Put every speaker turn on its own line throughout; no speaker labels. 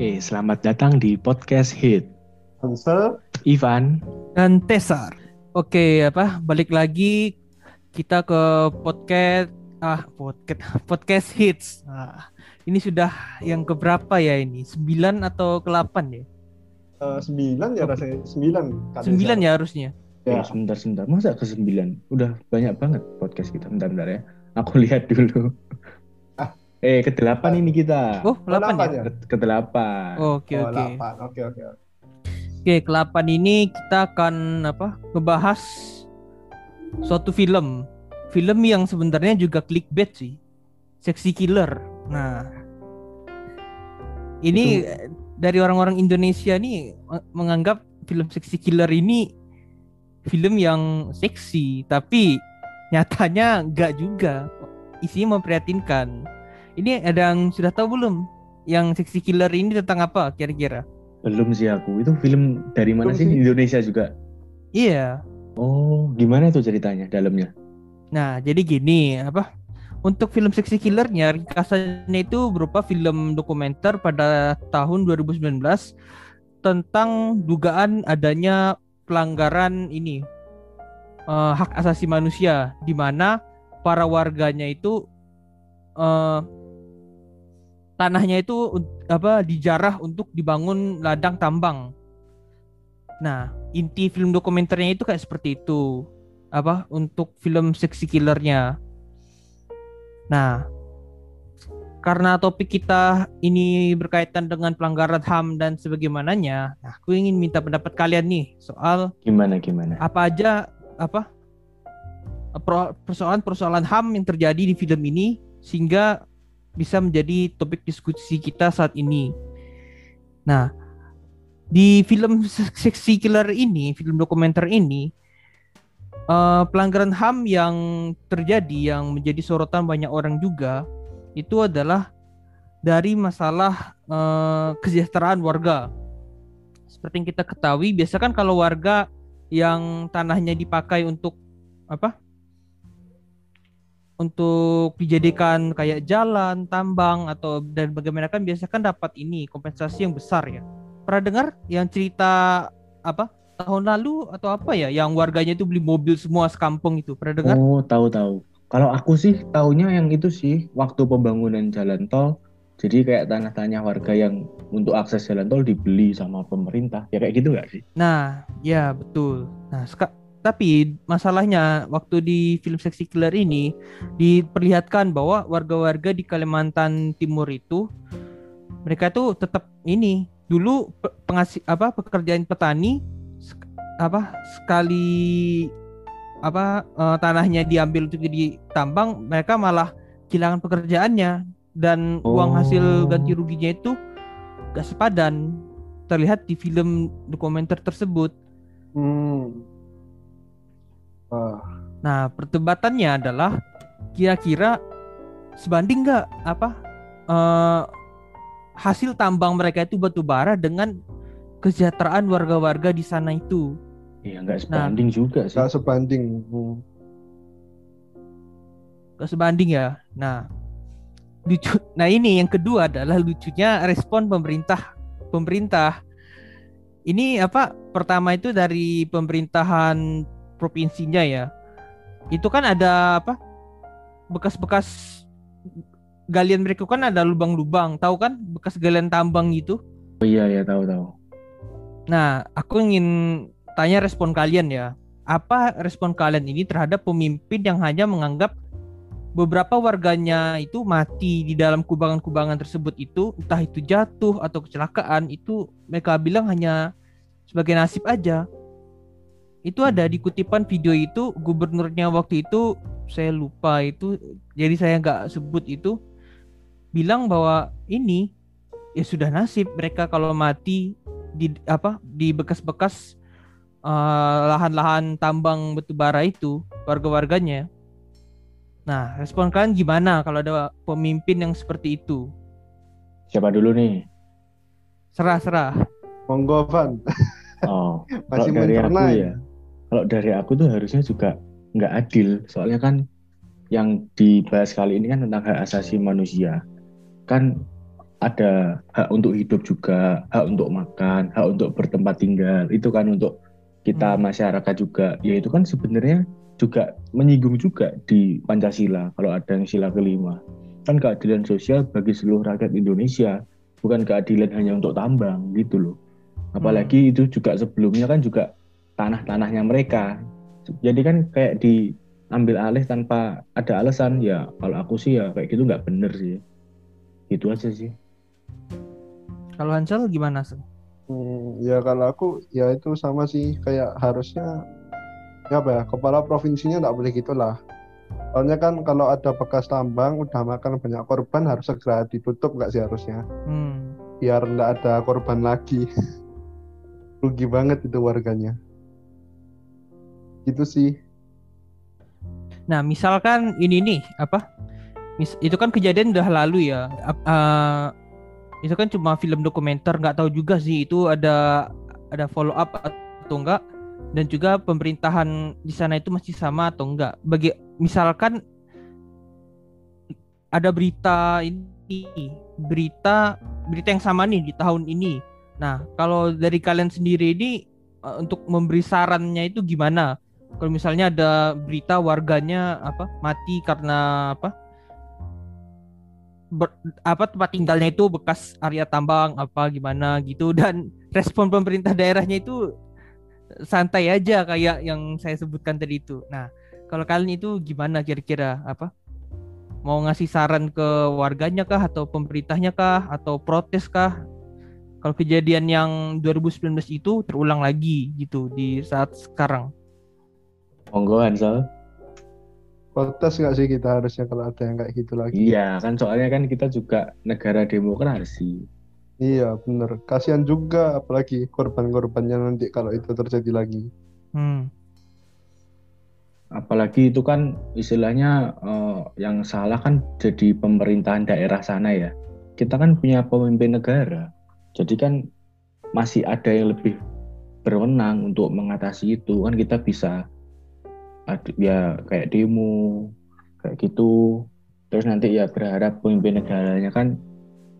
Oke, selamat datang di podcast Hit.
Hansel,
Ivan,
dan Tesar. Oke, apa? Balik lagi kita ke podcast ah podcast podcast hits. Nah, ini sudah yang keberapa ya ini? 9 atau ke-8 ya?
eh, sembilan ya rasanya sembilan. Kak
9
Desa.
ya harusnya.
Ya.
Eh, sebentar sebentar. Masa ke sembilan? Udah banyak banget podcast kita. Bentar bentar ya. Aku lihat dulu. Eh, ke delapan ini kita.
Oh, 8
delapan
ya?
ya?
Ke, ke delapan.
Oke,
Oh,
oke.
delapan. Oke, oke.
Oke, ke-8 ini kita akan apa? ngebahas suatu film. Film yang sebenarnya juga clickbait sih. Seksi killer. Nah, ini eh, dari orang-orang Indonesia nih menganggap film seksi killer ini film yang seksi, tapi nyatanya enggak juga. Isinya memprihatinkan. Ini ada yang sudah tahu belum? Yang seksi killer ini tentang apa kira-kira?
Belum sih aku. Itu film dari mana
Belum
sih?
sih.
Indonesia juga.
Iya.
Oh, gimana tuh ceritanya dalamnya?
Nah, jadi gini, apa? Untuk film seksi killernya, ringkasannya itu berupa film dokumenter pada tahun 2019 tentang dugaan adanya pelanggaran ini eh, hak asasi manusia, di mana para warganya itu eh, tanahnya itu apa dijarah untuk dibangun ladang tambang. Nah, inti film dokumenternya itu kayak seperti itu apa untuk film seksi killernya. Nah, karena topik kita ini berkaitan dengan pelanggaran HAM dan sebagaimananya, nah aku ingin minta pendapat kalian nih soal
Gimana gimana?
apa aja apa persoalan-persoalan HAM yang terjadi di film ini sehingga bisa menjadi topik diskusi kita saat ini. Nah, di film seksi killer ini, film dokumenter ini, eh, pelanggaran HAM yang terjadi yang menjadi sorotan banyak orang juga itu adalah dari masalah eh, kesejahteraan warga. Seperti yang kita ketahui, biasa kan kalau warga yang tanahnya dipakai untuk apa? Untuk dijadikan kayak jalan, tambang atau dan bagaimana kan biasa kan dapat ini kompensasi yang besar ya. Pernah dengar yang cerita apa? Tahun lalu atau apa ya yang warganya itu beli mobil semua sekampung itu. Pernah dengar?
Oh, tahu-tahu. Kalau aku sih taunya yang itu sih waktu pembangunan jalan tol. Jadi kayak tanah-tanah warga yang untuk akses jalan tol dibeli sama pemerintah. Ya kayak gitu nggak sih?
Nah, ya betul. Nah, seka- tapi masalahnya waktu di film Seksi Killer ini diperlihatkan bahwa warga-warga di Kalimantan Timur itu mereka tuh tetap ini dulu pe- pengasih apa pekerjaan petani apa sekali apa eh, tanahnya diambil untuk ditambang mereka malah kehilangan pekerjaannya dan uang hasil
Oh.
ganti ruginya itu gak sepadan terlihat di film dokumenter tersebut.
Hmm.
Nah, perdebatannya adalah kira-kira sebanding nggak apa eh, hasil tambang mereka itu batu bara dengan kesejahteraan warga-warga di sana itu.
Iya nggak sebanding juga sih.
nggak sebanding. Hmm.
Gak sebanding ya. Nah, lucu. Nah ini yang kedua adalah lucunya respon pemerintah. Pemerintah ini apa? Pertama itu dari pemerintahan provinsinya ya. Itu kan ada apa? Bekas-bekas galian mereka kan ada lubang-lubang. Tahu kan bekas galian tambang gitu.
Oh iya ya tahu-tahu.
Nah, aku ingin tanya respon kalian ya. Apa respon kalian ini terhadap pemimpin yang hanya menganggap beberapa warganya itu mati di dalam kubangan-kubangan tersebut itu, entah itu jatuh atau kecelakaan, itu mereka bilang hanya sebagai nasib aja. Itu ada di kutipan video itu gubernurnya waktu itu saya lupa itu, jadi saya nggak sebut itu bilang bahwa ini ya sudah nasib mereka kalau mati di apa di bekas-bekas eh, lahan-lahan tambang batu bara itu warga-warganya. Nah, respon kalian gimana kalau ada pemimpin yang seperti itu?
Siapa dulu nih?
Serah-serah.
Monggo Van.
Oh,
Masih
dari aku
mencerna
ya.
ya.
Kalau dari aku tuh harusnya juga nggak adil. Soalnya kan yang dibahas kali ini kan tentang hak asasi manusia. Kan ada hak untuk hidup juga, hak untuk makan, hak untuk bertempat tinggal. Itu kan untuk kita
Hmm.
masyarakat juga. Ya itu kan sebenarnya juga menyinggung juga di Pancasila kalau ada yang sila kelima. Kan keadilan sosial bagi seluruh rakyat Indonesia, bukan keadilan hanya untuk tambang gitu loh. Apalagi itu juga sebelumnya kan juga tanah-tanahnya mereka. Jadi kan kayak diambil alih tanpa ada alasan ya. Kalau aku sih ya kayak gitu nggak bener sih. Gitu aja sih.
Kalau Hansel gimana? Sel?
Hmm, ya kalau aku ya itu sama sih kayak harusnya ya apa ya kepala provinsinya nggak boleh gitulah. Soalnya kan kalau ada bekas tambang udah makan banyak korban harus segera ditutup nggak sih harusnya
Hmm.
biar nggak ada korban lagi. Rugi banget itu warganya. Gitu sih.
Nah, misalkan ini nih apa? Mis- itu kan kejadian udah lalu ya. Eh, itu kan cuma film dokumenter, nggak tahu juga sih itu ada ada follow up atau enggak dan juga pemerintahan di sana itu masih sama atau enggak. Bagi misalkan ada berita ini, berita berita yang sama nih di tahun ini. Nah, kalau dari kalian sendiri ini eh, untuk memberi sarannya itu gimana? Kalau misalnya ada berita warganya apa mati karena apa ber- apa tempat tinggalnya itu bekas area tambang apa gimana gitu dan respon pemerintah daerahnya itu santai aja kayak yang saya sebutkan tadi itu. Nah, kalau kalian itu gimana kira-kira apa? Mau ngasih saran ke warganya kah atau pemerintahnya kah atau protes kah? Kalau kejadian yang 2019 itu terulang lagi gitu di saat sekarang.
Monggo Hansel.
Protes nggak sih kita harusnya kalau ada yang kayak gitu lagi.
Iya kan soalnya kan kita juga negara demokrasi.
Iya bener. Kasihan juga apalagi korban-korbannya nanti kalau itu terjadi lagi.
Hmm.
Apalagi itu kan istilahnya eh, yang salah kan jadi pemerintahan daerah sana ya. Kita kan punya pemimpin negara. Jadi kan masih ada yang lebih berwenang untuk mengatasi itu. Kan kita bisa ya kayak demo kayak gitu. Terus nanti ya berharap pemimpin negaranya kan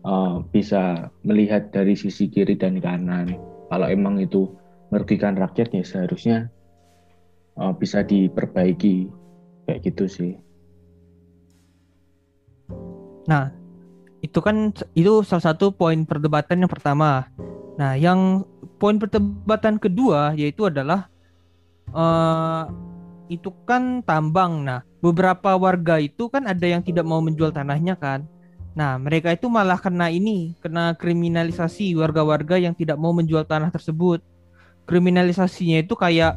eh, bisa melihat dari sisi kiri dan kanan. Kalau emang itu merugikan rakyat ya seharusnya eh, bisa diperbaiki kayak gitu sih.
Nah, itu kan itu salah satu poin perdebatan yang pertama. Nah, yang poin perdebatan kedua yaitu adalah eh itu kan tambang. Nah, beberapa warga itu kan ada yang tidak mau menjual tanahnya kan. Nah, mereka itu malah kena ini, kena kriminalisasi warga-warga yang tidak mau menjual tanah tersebut. Kriminalisasinya itu kayak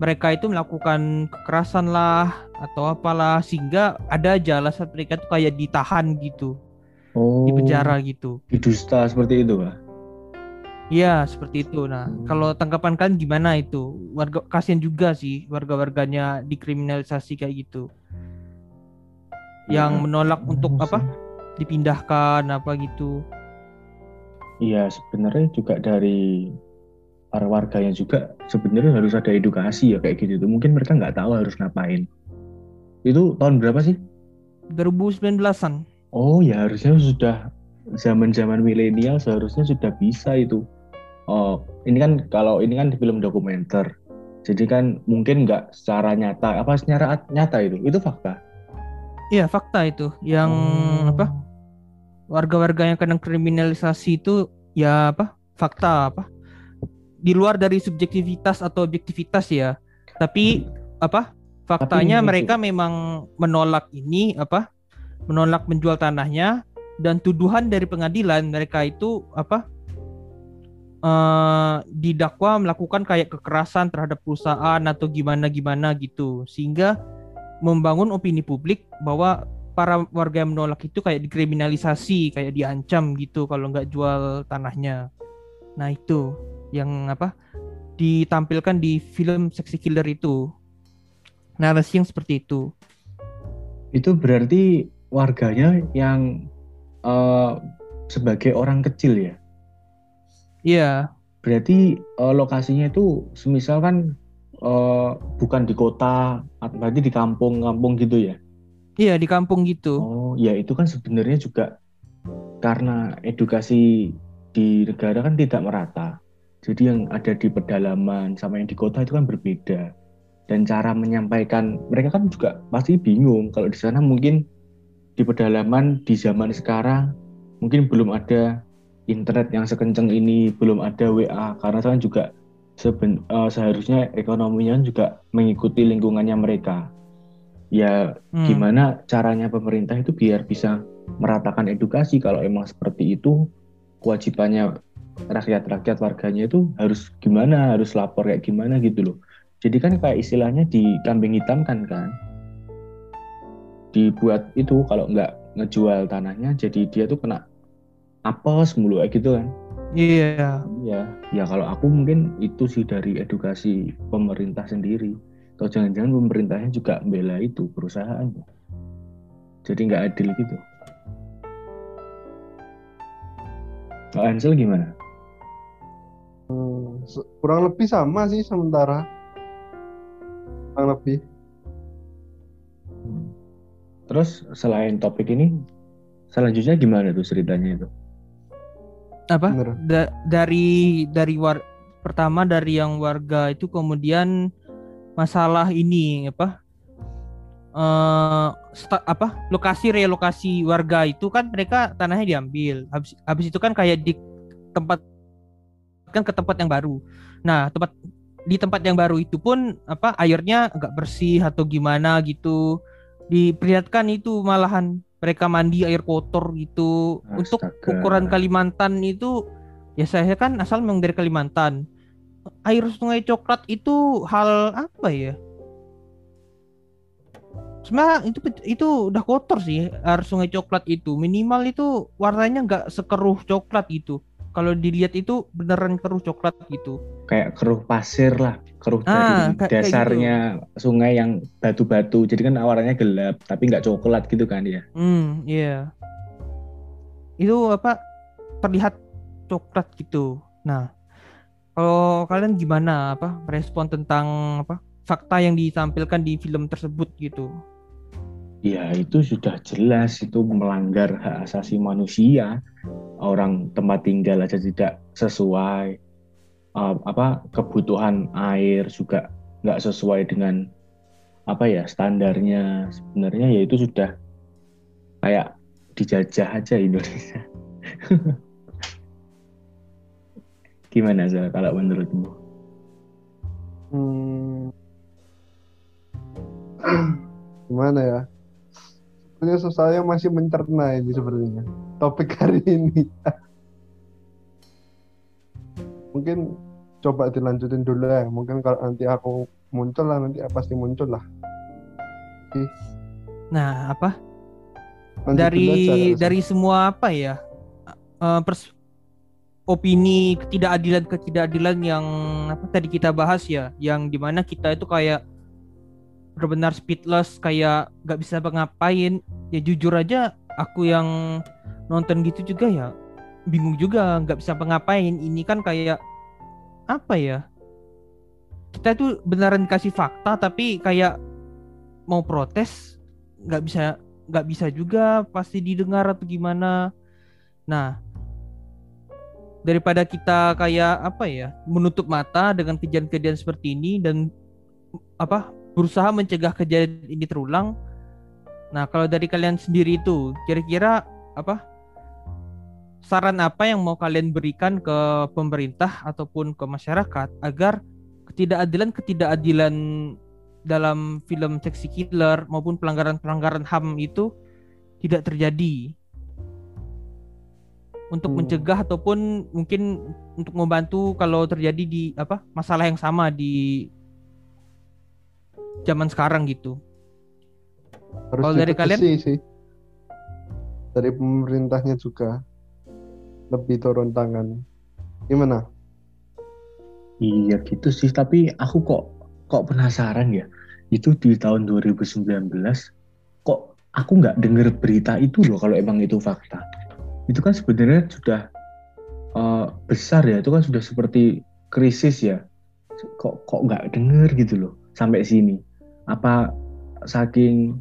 mereka itu melakukan kekerasan lah atau apalah sehingga ada aja alasan mereka itu kayak ditahan gitu
Oh,
di penjara gitu.
didusta seperti itu, Pak.
Iya seperti itu. Nah
Hmm.
kalau tanggapan kalian gimana itu? Warga kasihan juga sih warga-warganya dikriminalisasi kayak gitu. Yang
Ya,
menolak untuk apa? Dipindahkan apa gitu.
Iya, sebenarnya juga dari para warganya juga sebenarnya harus ada edukasi ya kayak gitu. Mungkin mereka nggak tahu harus ngapain. Itu tahun berapa sih?
2019-an.
Oh ya harusnya sudah zaman-zaman milenial seharusnya sudah bisa itu. Oh ini kan kalau ini kan di film dokumenter. Jadi kan mungkin nggak secara nyata apa secara at- nyata itu itu fakta.
Iya fakta itu. Yang
Oh.
apa? Warga-warga yang kena kriminalisasi itu ya apa? Fakta apa? Di luar dari subjektivitas atau objektivitas ya. Tapi apa? Faktanya
ini
mereka memang menolak ini apa? Menolak menjual tanahnya dan tuduhan dari pengadilan mereka itu apa? Eh didakwa melakukan kayak kekerasan terhadap perusahaan atau gimana gimana gitu. Sehingga membangun opini publik bahwa para warga yang menolak itu kayak dikriminalisasi kayak diancam gitu kalau nggak jual tanahnya. Nah itu yang apa ditampilkan di film Sexy Killer itu. Narasi yang seperti itu.
Itu berarti warganya yang eh, sebagai orang kecil ya.
Iya
Berarti eh, lokasinya itu semisal kan eh, bukan di kota, berarti di kampung-kampung gitu ya.
iya di kampung gitu
Oh, ya itu kan sebenarnya juga karena edukasi di negara kan tidak merata. Jadi yang ada di pedalaman sama yang di kota itu kan berbeda. Dan cara menyampaikan mereka kan juga pasti bingung kalau di sana mungkin di pedalaman di zaman sekarang mungkin belum ada internet yang sekencang ini, belum ada WA karena kan juga seben, uh, seharusnya ekonominya juga mengikuti lingkungannya mereka. Ya hmm. gimana caranya pemerintah itu biar bisa meratakan edukasi kalau emang seperti itu kewajibannya rakyat-rakyat warganya itu harus gimana, harus lapor kayak gimana gitu loh. Jadi kan kayak istilahnya di kambing hitam kan kan. Dibuat itu kalau nggak ngejual tanahnya jadi dia tuh kena apes mulu kayak gitu kan.
Iya. Yeah.
Iya. Ya kalau aku mungkin itu sih dari edukasi pemerintah sendiri. Atau jangan-jangan pemerintahnya juga membela itu perusahaan. Jadi nggak adil gitu. Pak Ansel gimana?
Hmm, kurang lebih sama sih sementara. Kurang lebih.
Hmm. Terus selain topik ini, selanjutnya gimana tuh ceritanya itu?
Apa? Da dari dari war pertama dari yang warga itu kemudian masalah ini apa? Uh, apa? Lokasi relokasi warga itu kan mereka tanahnya diambil. Habis habis itu kan kayak di tempat kan ke tempat yang baru. Nah tempat di tempat yang baru itu pun apa airnya agak bersih atau gimana gitu. Diperlihatkan itu malahan mereka mandi air kotor gitu. Astaga. untuk ukuran Kalimantan itu ya saya kan asal memang dari Kalimantan. Air sungai coklat itu hal apa ya? Sebenarnya itu itu udah kotor sih air sungai coklat itu. Minimal itu warnanya nggak sekeruh coklat itu kalau dilihat itu beneran keruh coklat gitu.
Kayak keruh pasir lah keruh ah, dari dasarnya gitu. sungai yang batu-batu. Jadi kan warnanya gelap tapi nggak coklat gitu kan ya?
Hmm iya. Yeah. itu apa terlihat coklat gitu. Nah kalau kalian gimana apa respon tentang apa fakta yang ditampilkan di film tersebut gitu?
Ya itu sudah jelas itu melanggar hak asasi manusia orang tempat tinggal aja tidak sesuai uh, apa kebutuhan air juga nggak sesuai dengan apa ya standarnya. Sebenarnya ya itu sudah kayak dijajah aja Indonesia. Gimana sih kalau menurutmu? Hmm.
gimana ya? Sepertinya saya masih mencerna ini sepertinya topik hari ini. Mungkin coba dilanjutin dulu ya. Mungkin kalau nanti aku muncul lah nanti pasti muncul lah.
Oke. Nah apa? Lanjut dari aja, dari semua apa ya? Uh, pers opini ketidakadilan ketidakadilan yang apa tadi kita bahas ya, yang di mana kita itu kayak benar-benar speedless kayak nggak bisa ngapain ya jujur aja aku yang nonton gitu juga ya bingung juga nggak bisa ngapain ini kan kayak apa ya kita tuh beneran kasih fakta tapi kayak mau protes nggak bisa nggak bisa juga pasti didengar atau gimana nah daripada kita kayak apa ya menutup mata dengan kejadian-kejadian seperti ini dan apa berusaha mencegah kejadian ini terulang. Nah, kalau dari kalian sendiri itu kira-kira apa saran apa yang mau kalian berikan ke pemerintah ataupun ke masyarakat agar ketidakadilan-ketidakadilan dalam film seksi killer maupun pelanggaran-pelanggaran HAM itu tidak terjadi untuk hmm. mencegah ataupun mungkin untuk membantu kalau terjadi di apa masalah yang sama di zaman sekarang gitu.
Harus Kalau dari kalian sih. Dari pemerintahnya juga lebih turun tangan. Gimana?
Iya gitu sih, tapi aku kok kok penasaran ya. Itu di tahun 2019 kok aku nggak dengar berita itu loh kalau emang itu fakta. Itu kan sebenarnya sudah uh, besar ya, itu kan sudah seperti krisis ya. Kok kok nggak dengar gitu loh sampai sini apa saking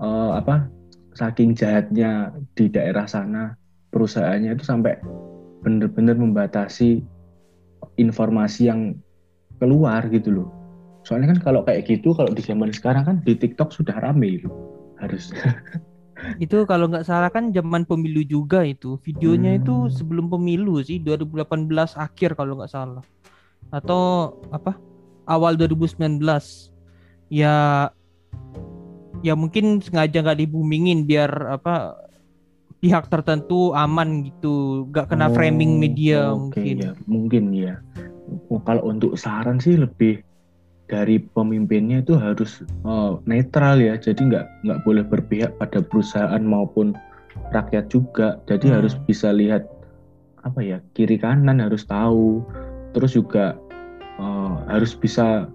uh, apa saking jahatnya di daerah sana perusahaannya itu sampai benar-benar membatasi informasi yang keluar gitu loh. Soalnya kan kalau kayak gitu kalau di zaman sekarang kan di TikTok sudah rame itu harus.
itu kalau nggak salah kan zaman pemilu juga itu videonya
Hmm.
itu sebelum pemilu sih 2018 akhir kalau nggak salah atau apa awal 2019 ya ya mungkin sengaja nggak dibumingin biar apa pihak tertentu aman gitu nggak kena
Oh,
framing media
oke,
mungkin
ya, mungkin ya. Oh, kalau untuk saran sih lebih dari pemimpinnya itu harus eh, netral ya. Jadi nggak nggak boleh berpihak pada perusahaan maupun rakyat juga. Jadi
Hmm.
harus bisa lihat apa ya kiri kanan harus tahu. Terus juga eh, harus bisa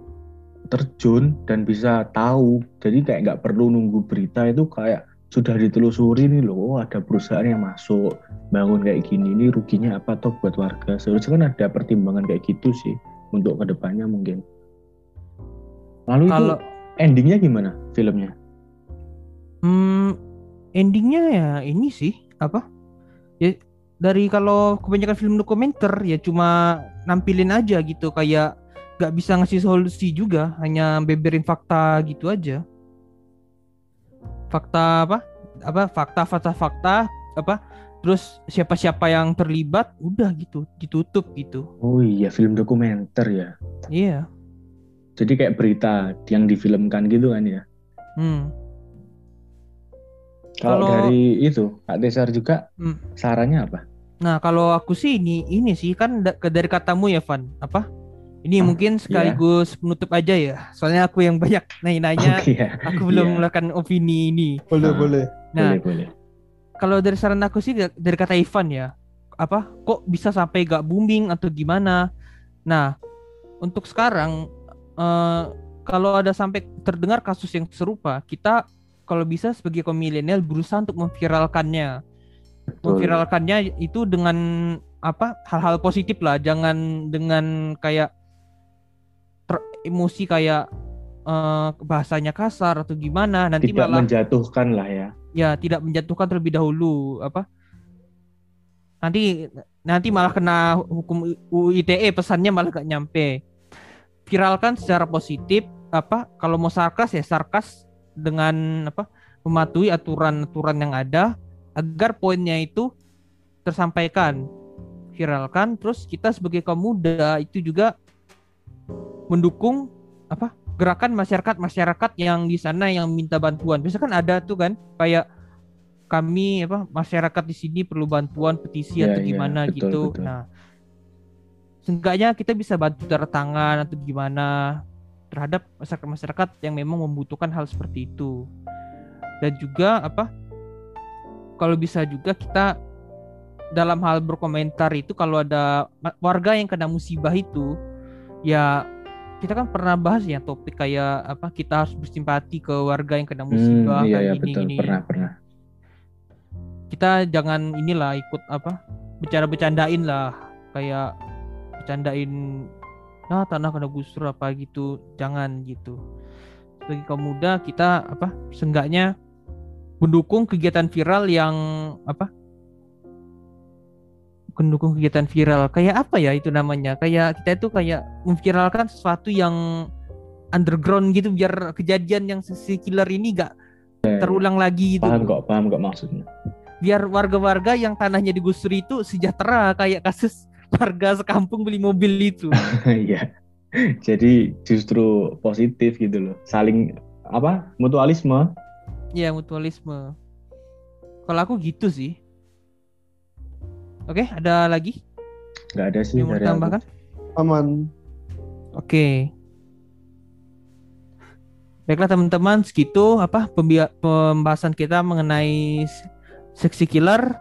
terjun dan bisa tahu. Jadi kayak nggak perlu nunggu berita itu kayak sudah ditelusuri nih loh, oh, ada perusahaan yang masuk bangun kayak gini ini ruginya apa toh buat warga seharusnya kan ada pertimbangan kayak gitu sih untuk ke depannya mungkin lalu
kalau
itu endingnya gimana filmnya
Hmm, endingnya ya ini sih apa? Ya dari kalau kebanyakan film dokumenter ya cuma nampilin aja gitu kayak nggak bisa ngasih solusi juga, hanya beberin fakta gitu aja. Fakta apa? Apa fakta fakta fakta apa? Terus siapa-siapa yang terlibat udah gitu ditutup gitu.
oh iya film dokumenter ya
Iya.
jadi kayak berita yang difilmkan gitu kan ya
Hmm.
kalau dari itu Kak Desar juga
Hmm.
sarannya apa
Nah, kalau aku sih ini ini sih kan dari katamu ya, Van. Apa? Ini
Ah,
mungkin sekaligus penutup aja ya. Soalnya aku yang banyak nanya-nanya,
oke ya
aku belum
Iya.
mengeluarkan opini ini.
Boleh,
Ah.
boleh.
Nah,
boleh boleh
kalau dari saran aku sih da- dari kata Ivan ya, apa kok bisa sampai gak booming atau gimana? Nah, untuk sekarang eh, kalau ada sampai terdengar kasus yang serupa, kita kalau bisa sebagai kaum milenial berusaha untuk memviralkannya.
Betul.
Memviralkannya itu dengan apa hal-hal positif lah, jangan dengan kayak emosi kayak eh, bahasanya kasar atau gimana nanti
tidak
malah
menjatuhkan lah ya.
Ya tidak menjatuhkan terlebih dahulu apa? Nanti nanti malah kena hukum UU ITE pesannya malah gak nyampe. Viralkan secara positif apa? Kalau mau sarkas ya sarkas dengan apa? Mematuhi aturan-aturan yang ada agar poinnya itu tersampaikan. Viralkan terus kita sebagai kaum muda itu juga mendukung apa gerakan masyarakat masyarakat yang di sana yang minta bantuan. Biasa kan ada tuh kan kayak kami apa masyarakat di sini perlu bantuan petisi
Iya,
atau
iya,
gimana
betul,
gitu.
betul.
nah seenggaknya kita bisa bantu tanda tangan atau gimana terhadap masyarakat masyarakat yang memang membutuhkan hal seperti itu. Dan juga apa kalau bisa juga kita dalam hal berkomentar itu kalau ada warga yang kena musibah itu ya kita kan pernah bahas ya topik kayak apa kita harus bersimpati ke warga yang kena musibah
Hmm, iya
kayak
ya
gini
betul.
gini.
Pernah pernah.
Kita jangan inilah ikut apa bercanda-bercandain lah. Kayak bercandain nah tanah kena gusur apa gitu. Jangan gitu. Sebagai kaum muda kita apa seenggaknya mendukung kegiatan viral yang apa mendukung kegiatan viral kayak apa ya itu namanya kayak kita itu kayak memviralkan sesuatu yang underground gitu biar kejadian yang si killer ini gak terulang lagi gitu
paham kok paham kok maksudnya
biar warga-warga yang tanahnya digusur itu sejahtera kayak kasus warga sekampung beli mobil itu.
Iya. Jadi justru positif gitu loh. Saling apa? Mutualisme.
ya mutualisme. Kalau aku gitu sih. Oke, ada lagi
Nggak ada sih
yang mau tambahkan?
Aman.
Oke. Baiklah teman-teman, segitu apa pembahasan kita mengenai seksi killer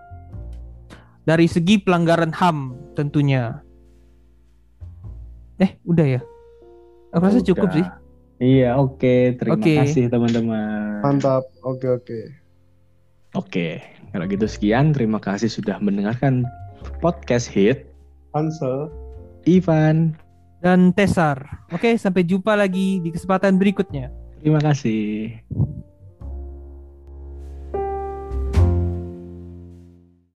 dari segi pelanggaran HAM tentunya. Eh, udah ya? Aku rasa cukup sih.
Iya, oke. Terima
Oke.
kasih teman-teman.
Mantap. Oke, oke.
Oke, kalau gitu sekian. Terima kasih sudah mendengarkan podcast hit
Hansel.
Ivan.
dan Tesar. Oke, sampai jumpa lagi di kesempatan berikutnya.
Terima kasih.